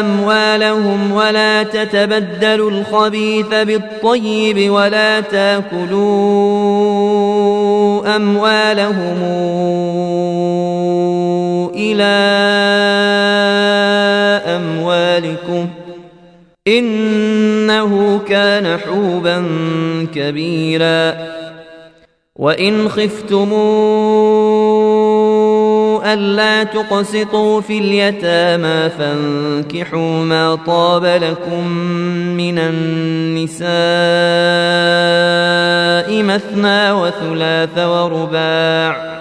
أموالهم ولا تتبدلوا الخبيث بالطيب ولا تأكلوا أموالهم إلى أموالكم إنه كان حوبا كبيرا. وإن خفتموا ألا تقسطوا في اليتامى فانكحوا ما طاب لكم من النساء مثنى وثلاث ورباع.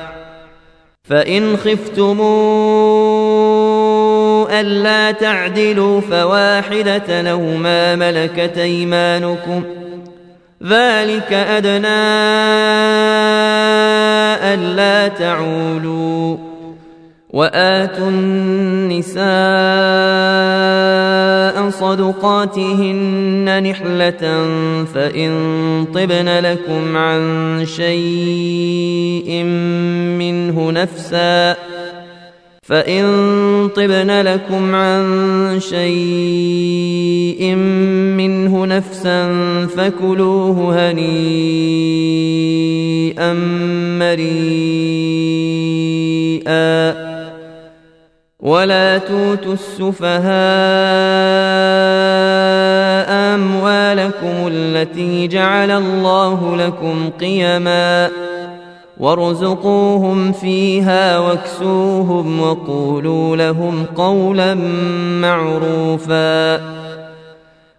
فإن خفتموا ألا تعدلوا فواحدة أو ما ملكت أيمانكم. ذلك أدنى ألا تعولوا. وآتوا النساء صدقاتهن نحلة فإن طبن لكم عن شيء منه نفسا فإن طبن لكم عن شيء منه نفسا فكلوه هنيئا مريئا ولا توتوا السفهاء أموالكم التي جعل الله لكم قيماً وارزقوهم فيها واكسوهم وقولوا لهم قولا معروفا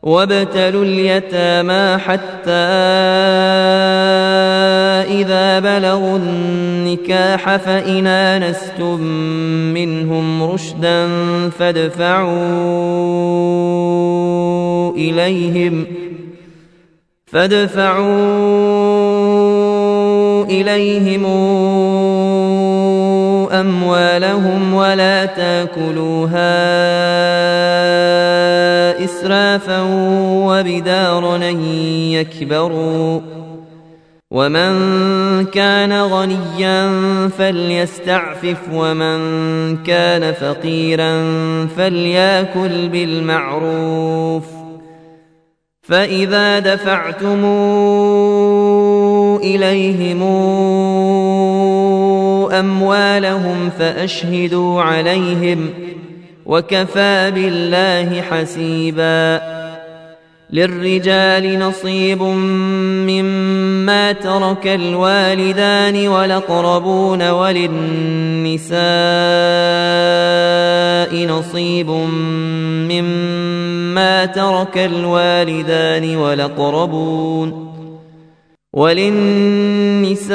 وابتلوا اليتامى حتى إذا بلغوا النكاح فإن آنستم منهم رشدا فادفعوا إليهم فادفعوا إليهم أموالهم ولا تأكلوها إسرافا وبدارا يكبروا ومن كان غنيا فليستعفف ومن كان فقيرا فليأكل بالمعروف. فإذا دفعتم إليهم أموالهم فأشهدوا عليهم وكفى بالله حسيبا. للرجال نصيب مما ترك الوالدان والأقربون وللنساء نصيب مما ترك الوالدان والأقربون وللنساء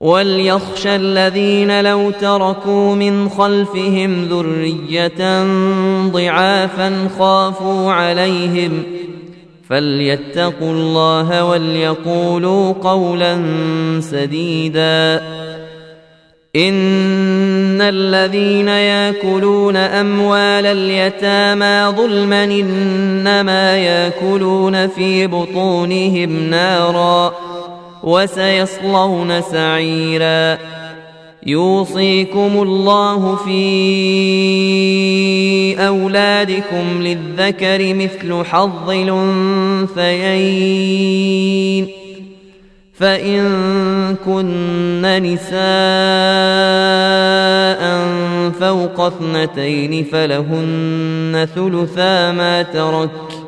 وليخشى الذين لو تركوا من خلفهم ذرية ضعافا خافوا عليهم فليتقوا الله وليقولوا قولا سديدا ان الذين ياكلون اموال اليتامى ظلما انما ياكلون في بطونهم نارا وسيصلون سعيرا. يوصيكم الله في أولادكم للذكر مثل حظ الأنثيين. فإن كن نساء فوق اثنتين فلهن ثلثا ما ترك.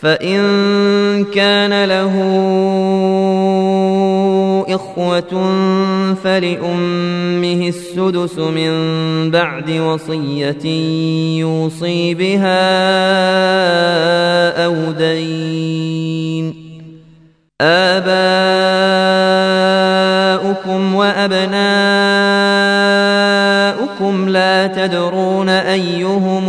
فإن كان له إخوة فلأمه السدس من بعد وصية يوصي بها أو دين. آباؤكم وأبناؤكم لا تدرون أيهم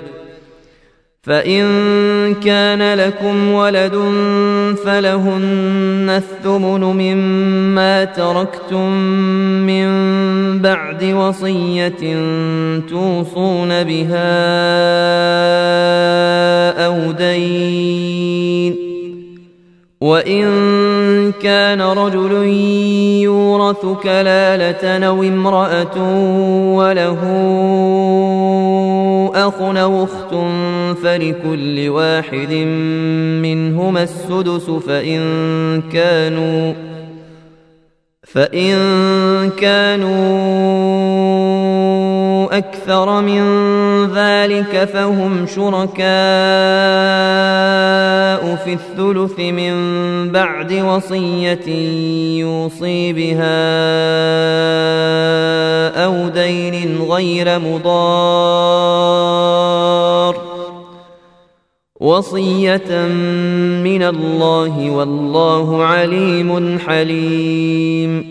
فإن كان لكم ولد فلهن الثمن مما تركتم من بعد وصية توصون بها أو دين. وإن كان رجل يورث كلالة أو امرأة وله أخ أو أخت فلكل واحد منهما السدس فإن كانوا فإن كانوا أكثر من ذلك فهم شركاء في الثلث من بعد وصية يوصي بها أو دين غير مضار. وصية من الله والله عليم حليم.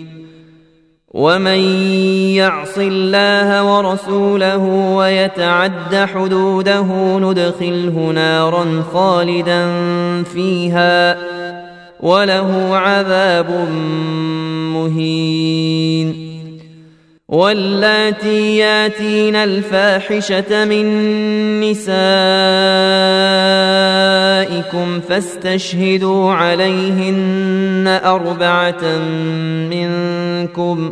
ومن يعص الله ورسوله ويتعد حدوده ندخله نارا خالدا فيها وله عذاب مهين واللاتي ياتين الفاحشة من نسائكم فاستشهدوا عليهن أربعة منكم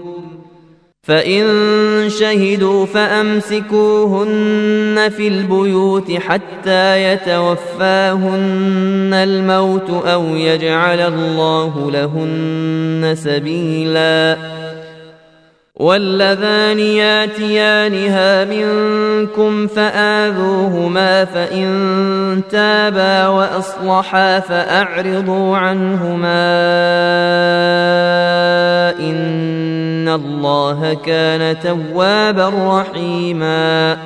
فإن شهدوا فأمسكوهن في البيوت حتى يتوفاهن الموت أو يجعل الله لهن سبيلا واللذان ياتيانها منكم فآذوهما فإن تابا وأصلحا فأعرضوا عنهما إن الله كان توابا رحيما.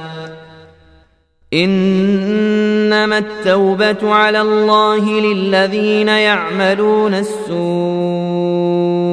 إنما التوبة على الله للذين يعملون السوء.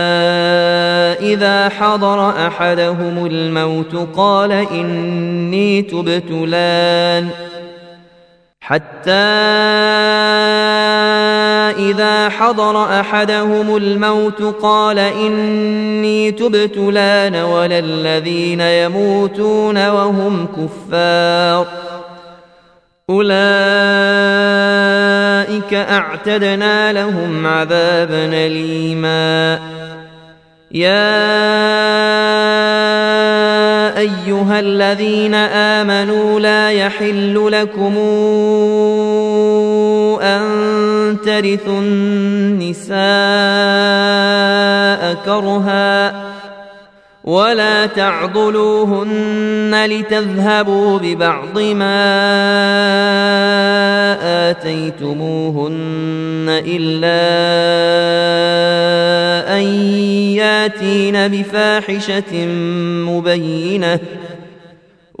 إذا حضر أحدهم الموت قال إني تبت لأن حتى إذا حضر أحدهم الموت قال إني تبت لأن ولا الذين يموتون وهم كفار. أولئك أعتدنا لهم عذابا أليما. يا أيها الذين آمنوا لا يحل لكم أن ترثوا النساء كرها ولا تعضلوهن لتذهبوا ببعض ما آتيتموهن إلا أن ياتين بفاحشة مبينة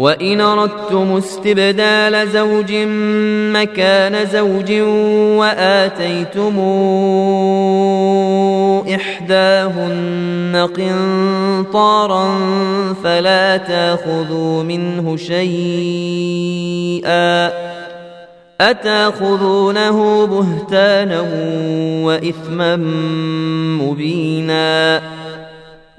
وإن أردتم استبدال زوج مكان زوج وآتيتم إحداهن قنطارا فلا تأخذوا منه شيئا أتأخذونه بهتانا وإثما مبينا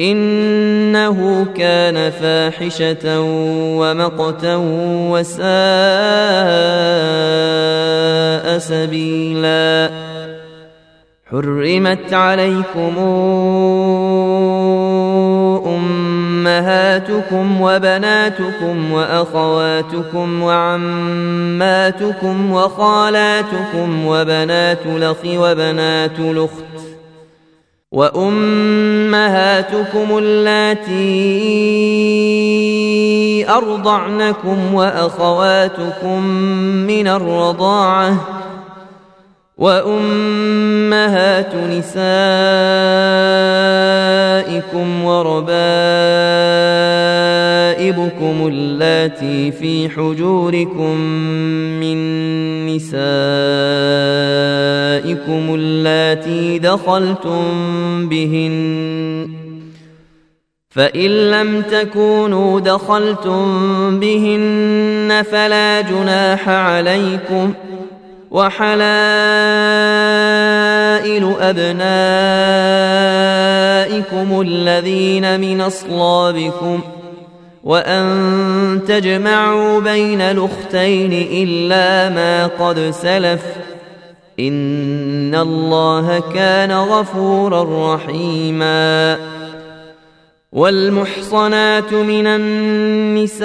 إنه كان فاحشة ومقتا وساء سبيلا. حرمت عليكم أمهاتكم وبناتكم وأخواتكم وعماتكم وخالاتكم وبنات الأخ وبنات الأخت وأمهاتكم اللاتي أرضعنكم وأخواتكم من الرضاعة وأمهات نسائكم وربائبكم اللاتي في حجوركم من نسائكم اللاتي دخلتم بهن فإن لم تكونوا دخلتم بهن فلا جناح عليكم وحلائل أبنائكم الذين من أصلابكم وأن تجمعوا بين الأختين إلا ما قد سلف إن الله كان غفورا رحيما والمحصنات من النساء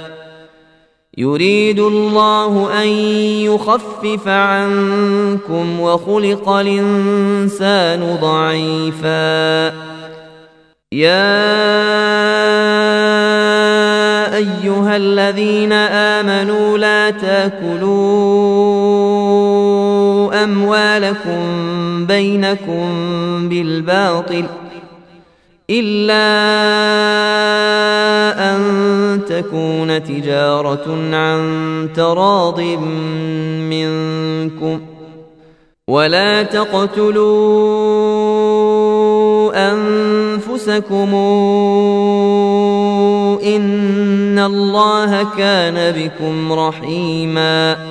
يريد الله أن يخفف عنكم وخلق الإنسان ضعيفا. يا أيها الذين آمنوا لا تأكلوا أموالكم بينكم بالباطل إلا أن تكون تجارة عن تراض منكم ولا تقتلوا أنفسكم إن الله كان بكم رحيما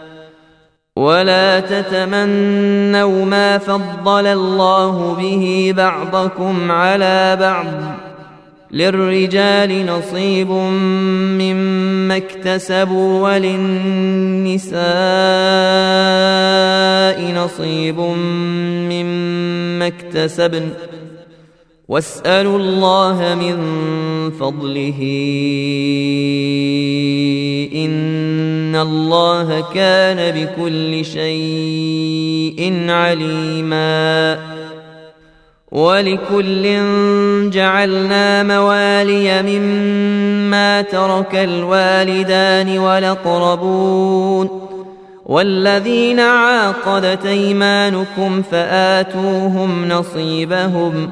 ولا تتمنوا ما فضل الله به بعضكم على بعض للرجال نصيب مما اكتسبوا وللنساء نصيب مما اكتسبن واسألوا الله من فضله. إن الله كان بكل شيء عليما. ولكل جعلنا موالي مما ترك الوالدان والأقربون. والذين عاقدت أيمانكم فآتوهم نصيبهم.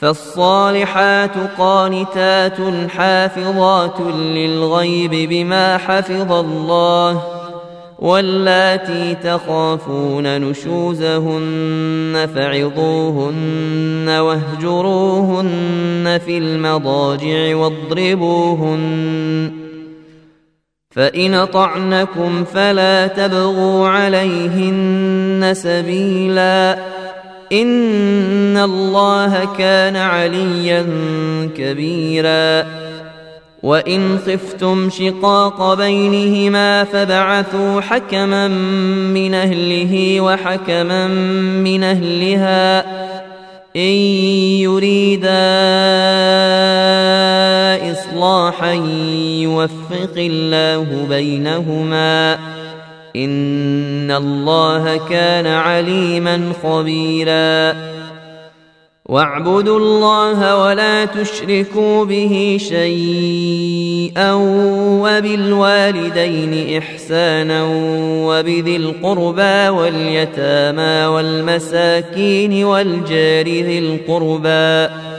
فالصالحات قانتات حافظات للغيب بما حفظ الله واللاتي تخافون نشوزهن فعظوهن واهجروهن في المضاجع واضربوهن فإن طعنكم فلا تبغوا عليهن سبيلا إن الله كان عليا كبيرا. وإن خفتم شقاق بينهما فبعثوا حكما من أهله وحكما من أهلها. إن يريدا إصلاحا يوفق الله بينهما. إن الله كان عليما خبيرا. واعبدوا الله ولا تشركوا به شيئا وبالوالدين إحسانا وبذي القربى واليتامى والمساكين والجار ذي القربى.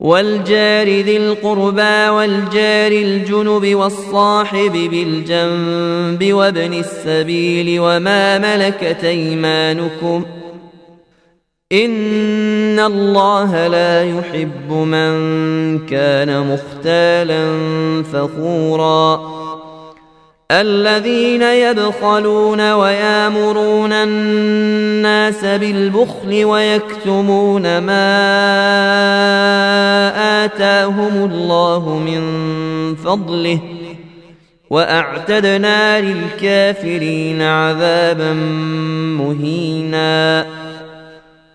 والجار ذي القربى والجار الجنب والصاحب بالجنب وابن السبيل وما ملكت أيمانكم إن الله لا يحب من كان مختالا فخورا الذين يبخلون ويامرون الناس بالبخل ويكتمون ما آتاهم الله من فضله وأعتدنا للكافرين عذابا مهينا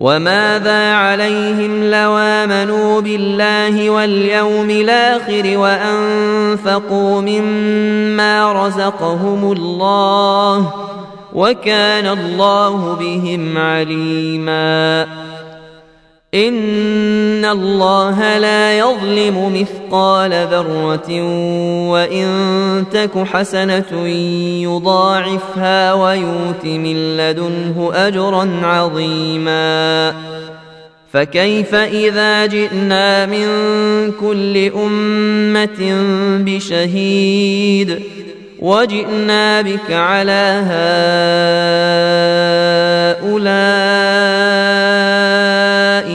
وماذا عليهم لو آمنوا بالله واليوم الآخر وأنفقوا مما رزقهم الله وكان الله بهم عليما ان الله لا يظلم مثقال ذره وان تك حسنه يضاعفها ويؤت من لدنه اجرا عظيما فكيف اذا جئنا من كل امه بشهيد وجئنا بك على هؤلاء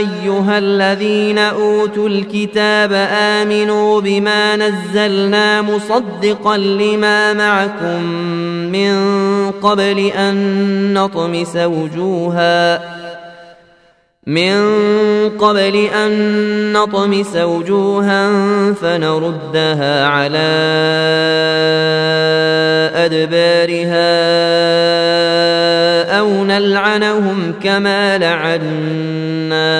أيها الذين أوتوا الكتاب آمنوا بما نزلنا مصدقا لما معكم من قبل أن نطمس وجوها من قبل أن نطمس وجوها فنردها على أدبارها أو نلعنهم كما لعنا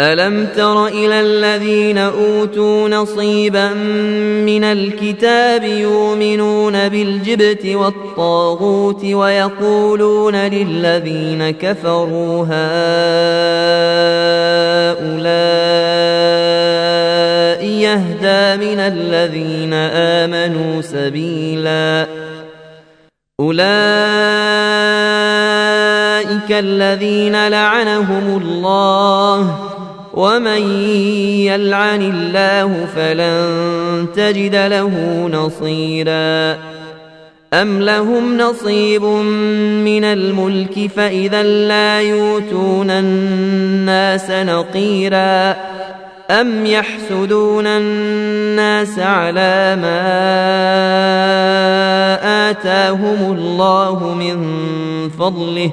ألم تر إلى الذين أوتوا نصيبا من الكتاب يؤمنون بالجبت والطاغوت ويقولون للذين كفروا هؤلاء يهدى من الذين آمنوا سبيلا أولئك الذين لعنهم الله ومن يلعن الله فلن تجد له نصيرا. أم لهم نصيب من الملك فإذا لا يؤتون الناس نقيرا. أم يحسدون الناس على ما آتاهم الله من فضله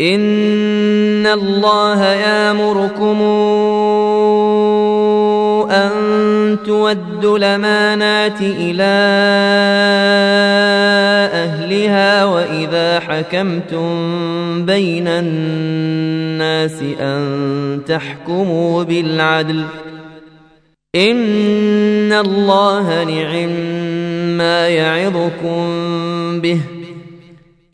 ان الله يامركم ان تودوا الامانات إلى اهلها واذا حكمتم بين الناس ان تحكموا بالعدل ان الله نعم ما يعظكم به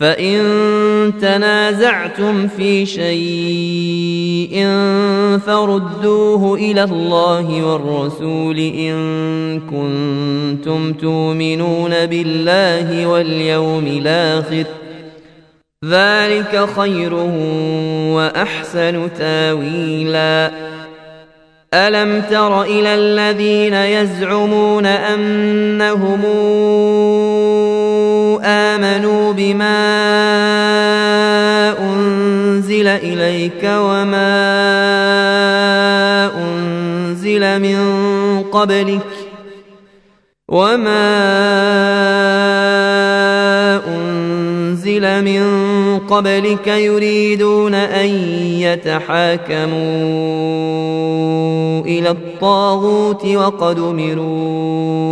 فإن تنازعتم في شيء فردوه إلى الله والرسول إن كنتم تؤمنون بالله واليوم الآخر ذلك خير وأحسن تاويلا ألم تر إلى الذين يزعمون أنهم آمنوا بما أنزل إليك وما أنزل من قبلك وما أنزل من قبلك يريدون أن يتحاكموا إلى الطاغوت وقد أمروا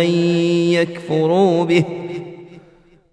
أن يكفروا به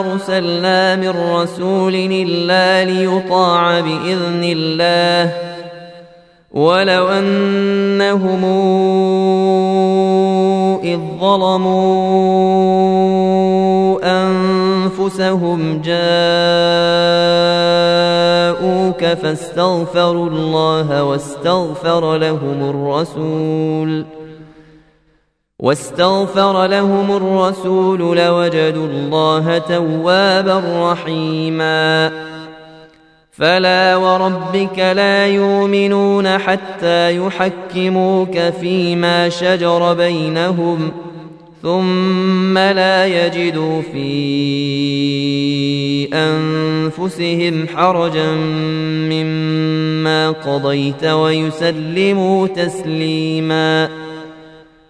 أرسلنا من رسول إلا ليطاع بإذن الله ولو أنهم إذ ظلموا أنفسهم جاءوك فاستغفروا الله واستغفر لهم الرسول واستغفر لهم الرسول لوجدوا الله توابا رحيما. فلا وربك لا يؤمنون حتى يحكموك فيما شجر بينهم ثم لا يجدوا في أنفسهم حرجا مما قضيت ويسلموا تسليما.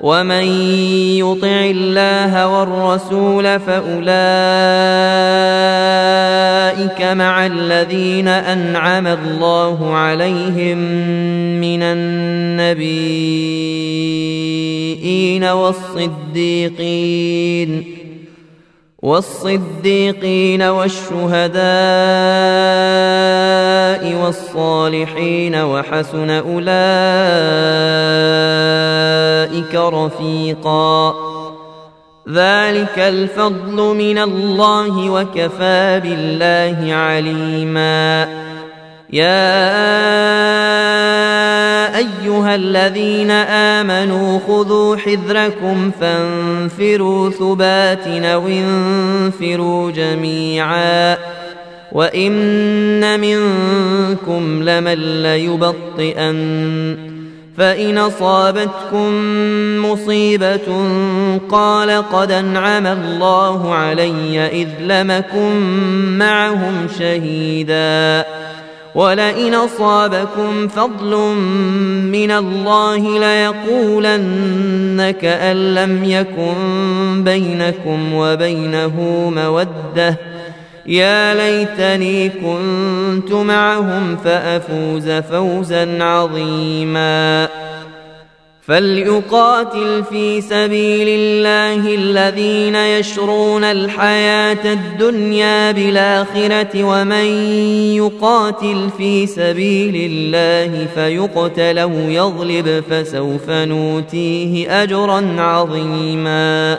ومن يطع الله والرسول فاولئك مع الذين انعم الله عليهم من النبيين والصديقين والصديقين والشهداء والصالحين وحسن أولئك رفيقا. ذلك الفضل من الله وكفى بالله عليما. يا أيها الذين آمنوا خذوا حذركم فانفروا ثبات أو انفروا جميعا وإن منكم لمن ليبطئن فإن أصابتكم مصيبة قال قد أنعم الله علي إذ لمكن معهم شهيدا ولئن أصابكم فضل من الله ليقولن كأن لم يكن بينكم وبينه مودة. يا ليتني كنت معهم فأفوز فوزا عظيما. فليقاتل في سبيل الله الذين يشرون الحياة الدنيا بالاخره ومن يقاتل في سبيل الله فيقتل أو يغلب فسوف نوتيه اجرا عظيما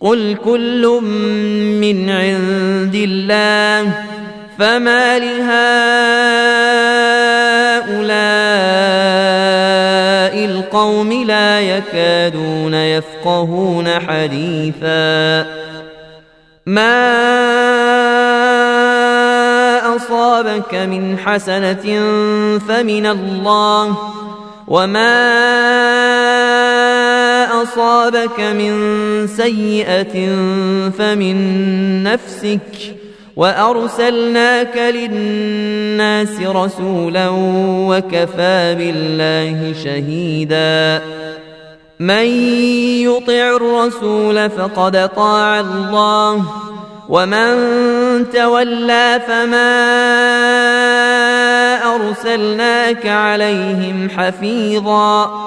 قل كل من عند الله فما لهؤلاء القوم لا يكادون يفقهون حديثا ما اصابك من حسنه فمن الله وما أصابك من سيئة فمن نفسك وأرسلناك للناس رسولا وكفى بالله شهيدا. من يطع الرسول فقد طاع الله ومن تولى فما أرسلناك عليهم حفيظا.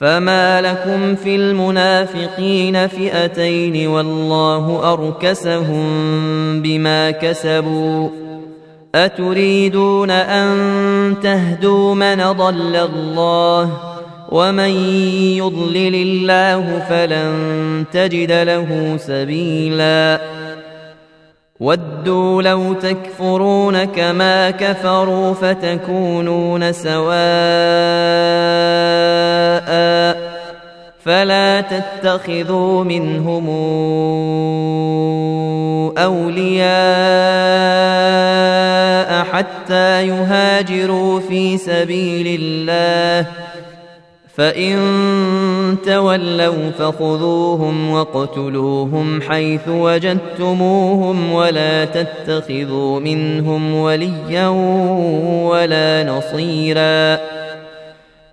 فما لكم في المنافقين فئتين والله اركسهم بما كسبوا اتريدون ان تهدوا من ضل الله ومن يضلل الله فلن تجد له سبيلا ودوا لو تكفرون كما كفروا فتكونون سواء فلا تتخذوا منهم أولياء حتى يهاجروا في سبيل الله فإن تولوا فخذوهم واقتلوهم حيث وجدتموهم ولا تتخذوا منهم وليا ولا نصيرا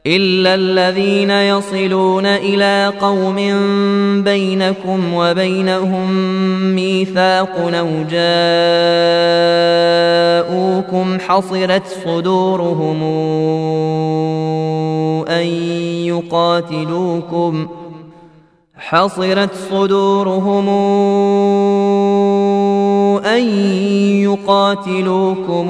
إلا الذين يصلون إلى قوم بينكم وبينهم ميثاق أو جاءوكم حصرت صدورهم أن يقاتلوكم حصرت صدورهم أن يقاتلوكم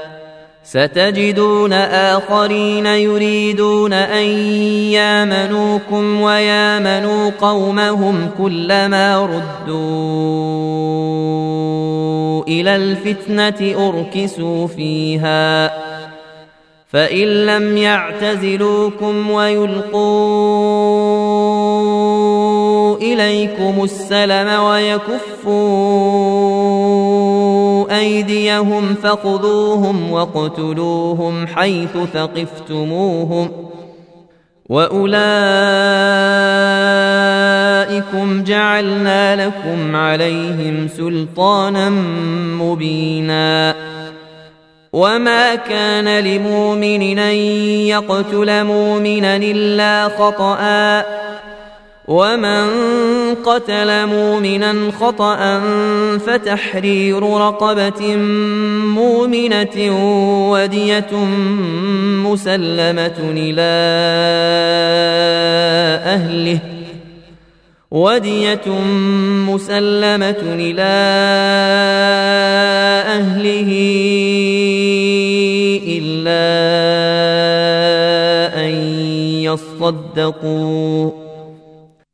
ستجدون آخرين يريدون أن يامنوكم ويامنوا قومهم كلما ردوا إلى الفتنة أركسوا فيها. فإن لم يعتزلوكم ويلقوا إليكم السلم ويكفوا أيديهم فخذوهم واقتلوهم حيث ثقفتموهم وأولئكم جعلنا لكم عليهم سلطانا مبيناً وما كان لمؤمن أن يقتل مؤمنا إلا خطأ ومن قتل مؤمنا خطأ فتحرير رقبة مؤمنة ودية مسلمة إلى أهله ودية مسلمة إلى أهله إلا أن يصدقوا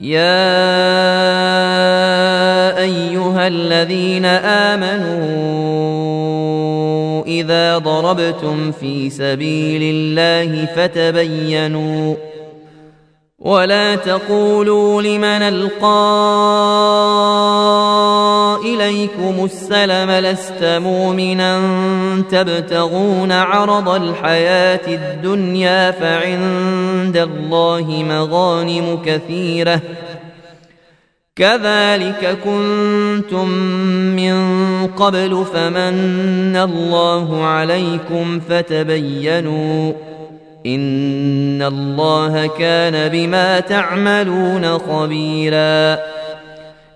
يا ايها الذين امنوا اذا ضربتم في سبيل الله فتبينوا ولا تقولوا لمن القى إليكم السلم لست مؤمنا. تبتغون عرض الحياة الدنيا فعند الله مغانم كثيرة. كذلك كنتم من قبل فمن الله عليكم فتبينوا إن الله كان بما تعملون خبيرا.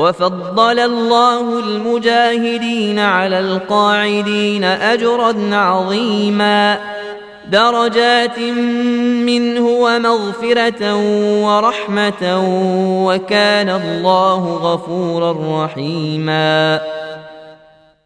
وفضل الله المجاهدين على القاعدين أجرا عظيما. درجات منه ومغفرة ورحمة وكان الله غفورا رحيما.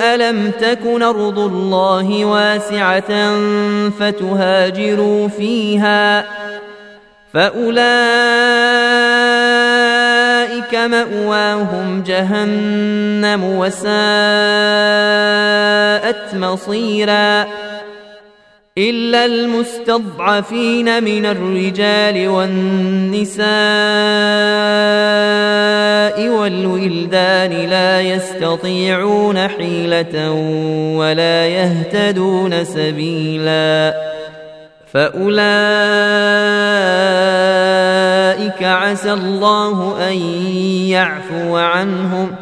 الم تكن ارض الله واسعه فتهاجروا فيها فاولئك ماواهم جهنم وساءت مصيرا الا المستضعفين من الرجال والنساء والولدان لا يستطيعون حيلة ولا يهتدون سبيلا. فأولئك عسى الله أن يعفو عنهم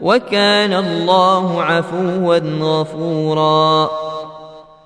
وكان الله عفوا غفورا.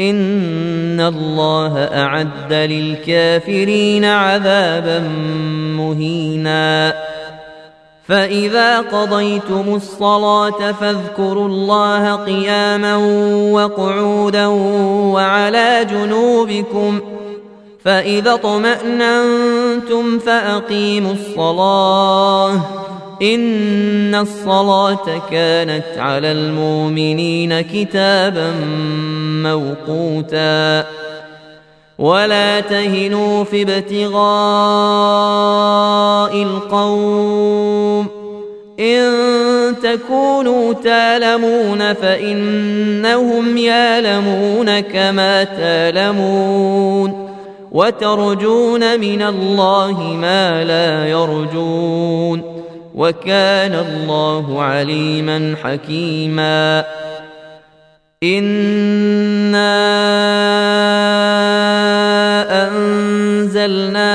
ان الله اعد للكافرين عذابا مهينا. فاذا قضيتم الصلاه فاذكروا الله قياما وقعودا وعلى جنوبكم. فاذا اطماننتم فاقيموا الصلاه. إن الصلاة كانت على المؤمنين كتابا موقوتا. ولا تهنوا في ابتغاء القوم. إن تكونوا تالمون فإنهم يالمون كما تالمون وترجون من الله ما لا يرجون. وكان الله عليما حكيما. انا انزلنا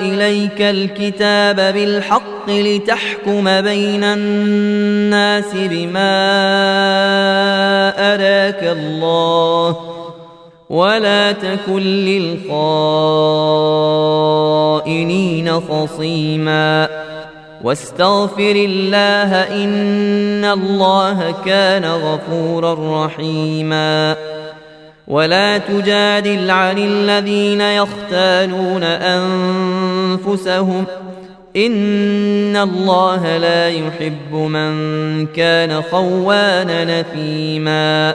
اليك الكتاب بالحق لتحكم بين الناس بما اراك الله ولا تكن للخائنين خصيما. واستغفر الله إن الله كان غفورا رحيما. ولا تجادل عن الذين يختانون أنفسهم. إن الله لا يحب من كان خوانا نثيما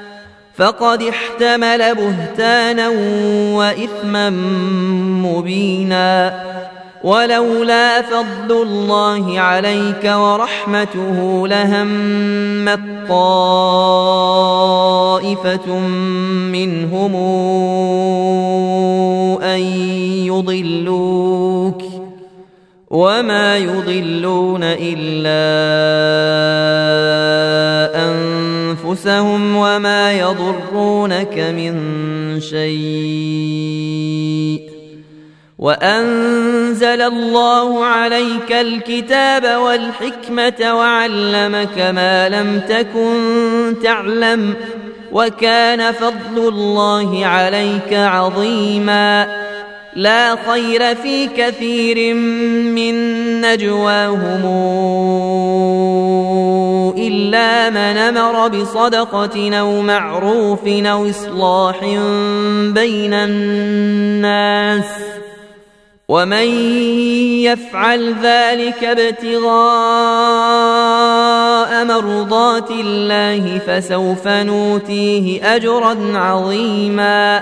فقد احتمل بهتانا وإثما مبينا. ولولا فضل الله عليك ورحمته لهمت طائفة منهم أن يضلوك. وما يضلون إلا أنفسهم وما يضرونك من شيء. وأنزل الله عليك الكتاب والحكمة وعلمك ما لم تكن تعلم وكان فضل الله عليك عظيما. لا خير في كثير من نجواهم إلا من أمر بصدقة أو معروف أو إصلاح بين الناس ۖ ومن يفعل ذلك ابتغاء مرضات الله فسوف نوتيه أجرا عظيما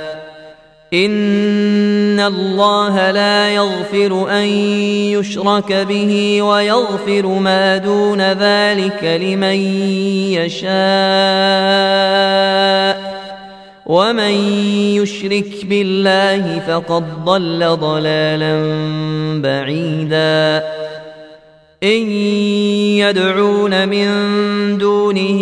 ان الله لا يغفر ان يشرك به ويغفر ما دون ذلك لمن يشاء ومن يشرك بالله فقد ضل ضلالا بعيدا ان يدعون من دونه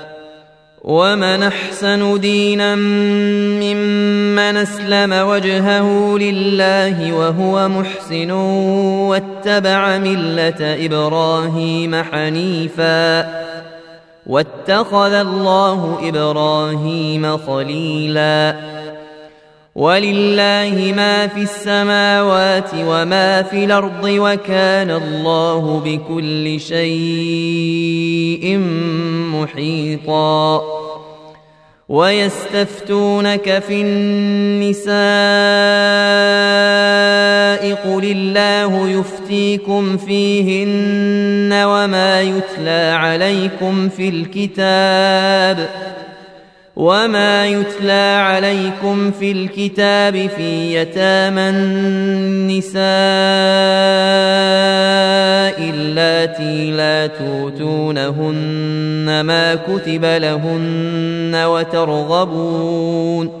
ومن احسن دينا ممن اسلم وجهه لله وهو محسن واتبع مله إبراهيم حنيفا واتخذ الله إبراهيم خليلا ولله ما في السماوات وما في الأرض وكان الله بكل شيء محيطا. ويستفتونك في النساء قل الله يفتيكم فيهن وما يتلى عليكم في الكتاب وما يتلى عليكم في الكتاب في يتامى النساء اللاتي لا توتونهن ما كتب لهن وترغبون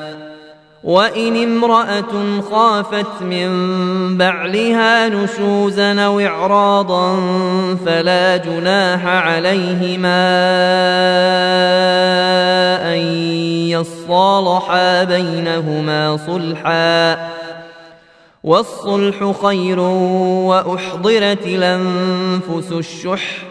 وإن امرأة خافت من بعلها نشوزا أو إعراضا فلا جناح عليهما أن يصالحا بينهما صلحا. والصلح خير وأحضرت الأنفس الشح.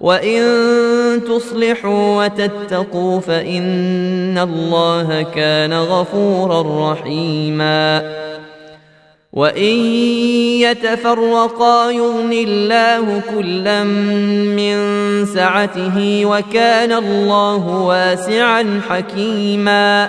وان تصلحوا وتتقوا فان الله كان غفورا رحيما وان يتفرقا يغن الله كلا من سعته وكان الله واسعا حكيما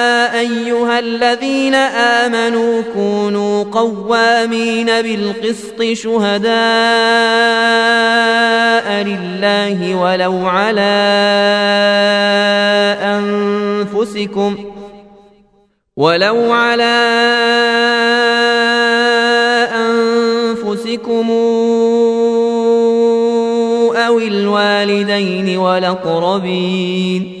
أيها الذين آمنوا كونوا قوامين بالقسط شهداء لله ولو على أنفسكم ولو على أنفسكم أو الوالدين والأقربين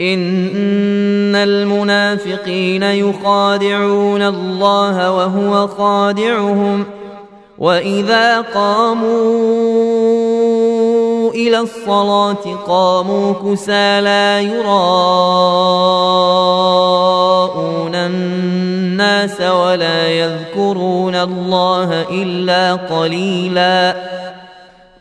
إن المنافقين يخادعون الله وهو خادعهم وإذا قاموا إلى الصلاة قاموا كسى لا يراءون الناس ولا يذكرون الله إلا قليلا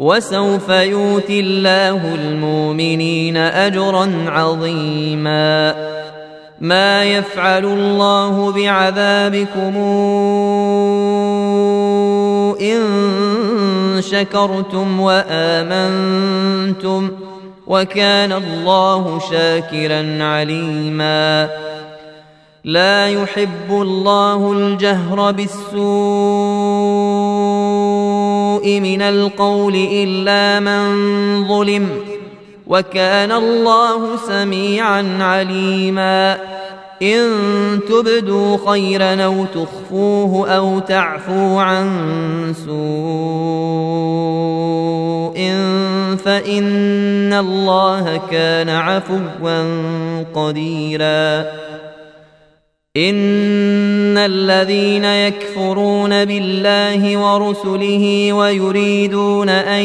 وسوف يؤتي الله المؤمنين أجرا عظيما. ما يفعل الله بعذابكم إن شكرتم وآمنتم وكان الله شاكرا عليما. لا يحب الله الجهر بالسوء من القول إلا من ظلم وكان الله سميعا عليما. إن تبدوا خيرا أو تخفوه أو تعفو عن سوء فإن الله كان عفوا قديرا. إن الذين يكفرون بالله ورسله ويريدون أن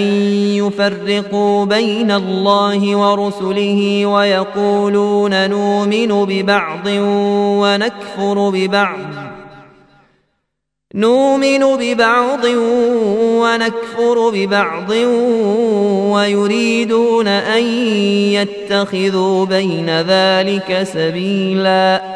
يفرقوا بين الله ورسله ويقولون نؤمن ببعض ونكفر ببعض. نؤمن ببعض ونكفر ببعض ويريدون أن يتخذوا بين ذلك سبيلا.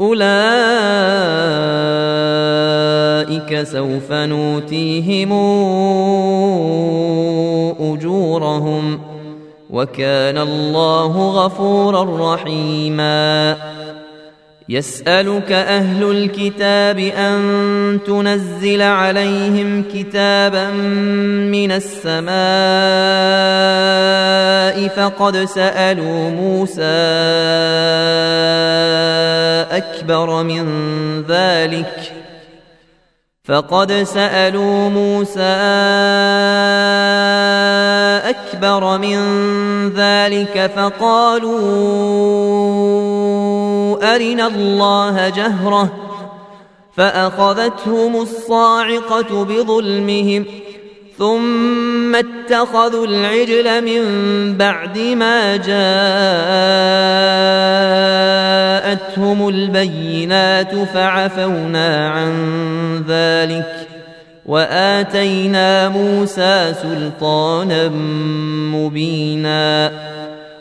أولئك سوف نوتيهم أجورهم وكان الله غفورا رحيما يسألك أهل الكتاب أن تنزل عليهم كتابا من السماء فقد سألوا موسى أكبر من ذلك فقد سألوا موسى أكبر من ذلك فقالوا أرنا الله جهرة فأخذتهم الصاعقة بظلمهم ثم اتخذوا العجل من بعد ما جاءتهم البينات فعفونا عن ذلك وآتينا موسى سلطانا مبينا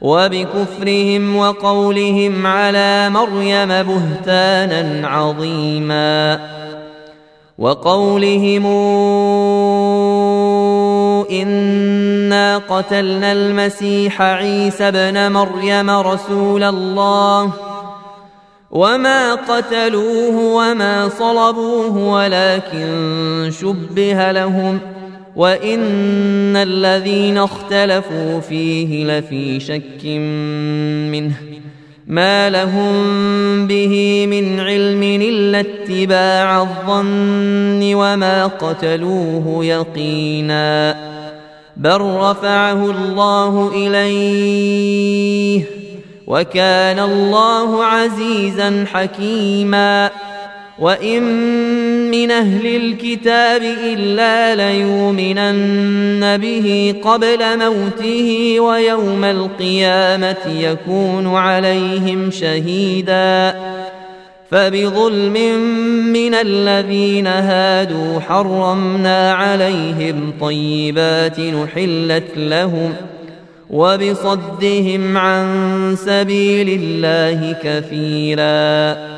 وبكفرهم وقولهم على مريم بهتانا عظيما. وقولهم إنا قتلنا المسيح عيسى ابن مريم رسول الله. وما قتلوه وما صلبوه ولكن شبه لهم. وان الذين اختلفوا فيه لفي شك منه ما لهم به من علم الا اتباع الظن وما قتلوه يقينا بل رفعه الله اليه وكان الله عزيزا حكيما وان من أهل الكتاب الا ليؤمنن به قبل موته ويوم القيامه يكون عليهم شهيدا فبظلم من الذين هادوا حرمنا عليهم طيبات نحلت لهم وبصدهم عن سبيل الله كثيرا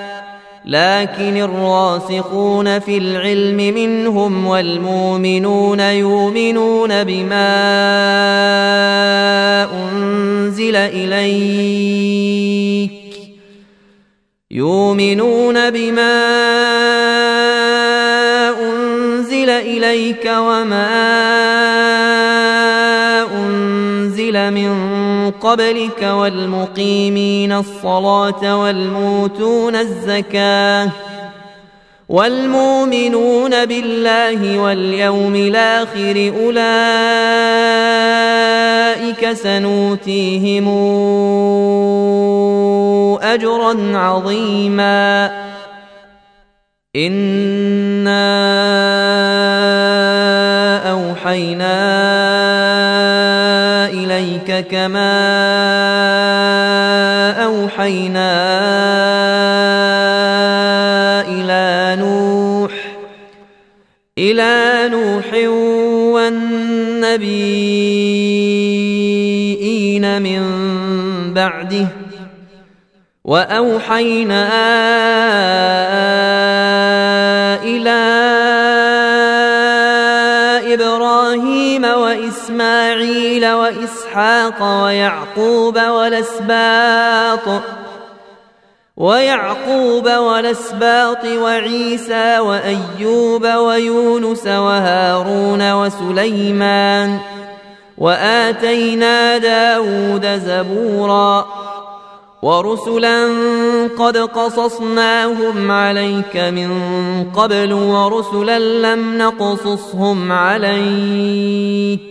لكن الراسخون في العلم منهم والمؤمنون يؤمنون بما أنزل إليك يؤمنون بما أنزل إليك وما أنزل من قبلك والمقيمين الصلاة والموتون الزكاة والمؤمنون بالله واليوم الآخر أولئك سنوتيهم أجرا عظيما إنا كما أوحينا إلى نوح إلى نوح والنبيين من بعده وأوحينا إلى إبراهيم وإسماعيل وإسحاق ويعقوب والأسباط ويعقوب والأسباط وعيسى وأيوب ويونس وهارون وسليمان وآتينا داود زبوراً ورسلا قد قصصناهم عليك من قبل ورسلا لم نقصصهم عليك.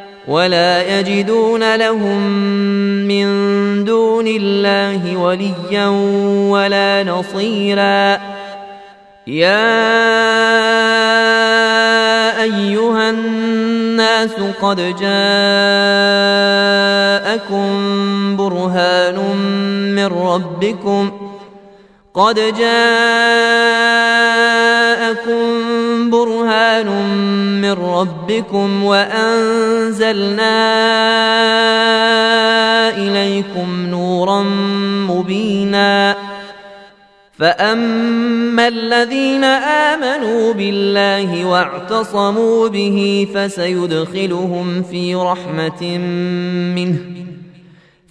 ولا يجدون لهم من دون الله وليا ولا نصيرا. يا أيها الناس قد جاءكم برهان من ربكم. قد جاءكم برهان من ربكم وأنزلنا إليكم نورا مبينا فأما الذين آمنوا بالله واعتصموا به فسيدخلهم في رحمة منه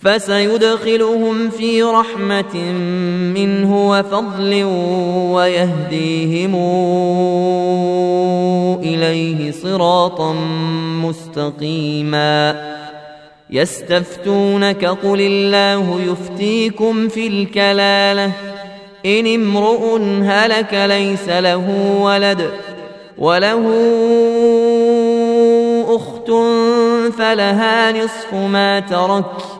فسيدخلهم في رحمة منه وفضل ويهديهم إليه صراطا مستقيما. يستفتونك قل الله يفتيكم في الكلالة. إن امرؤ هلك ليس له ولد وله أخت فلها نصف ما ترك.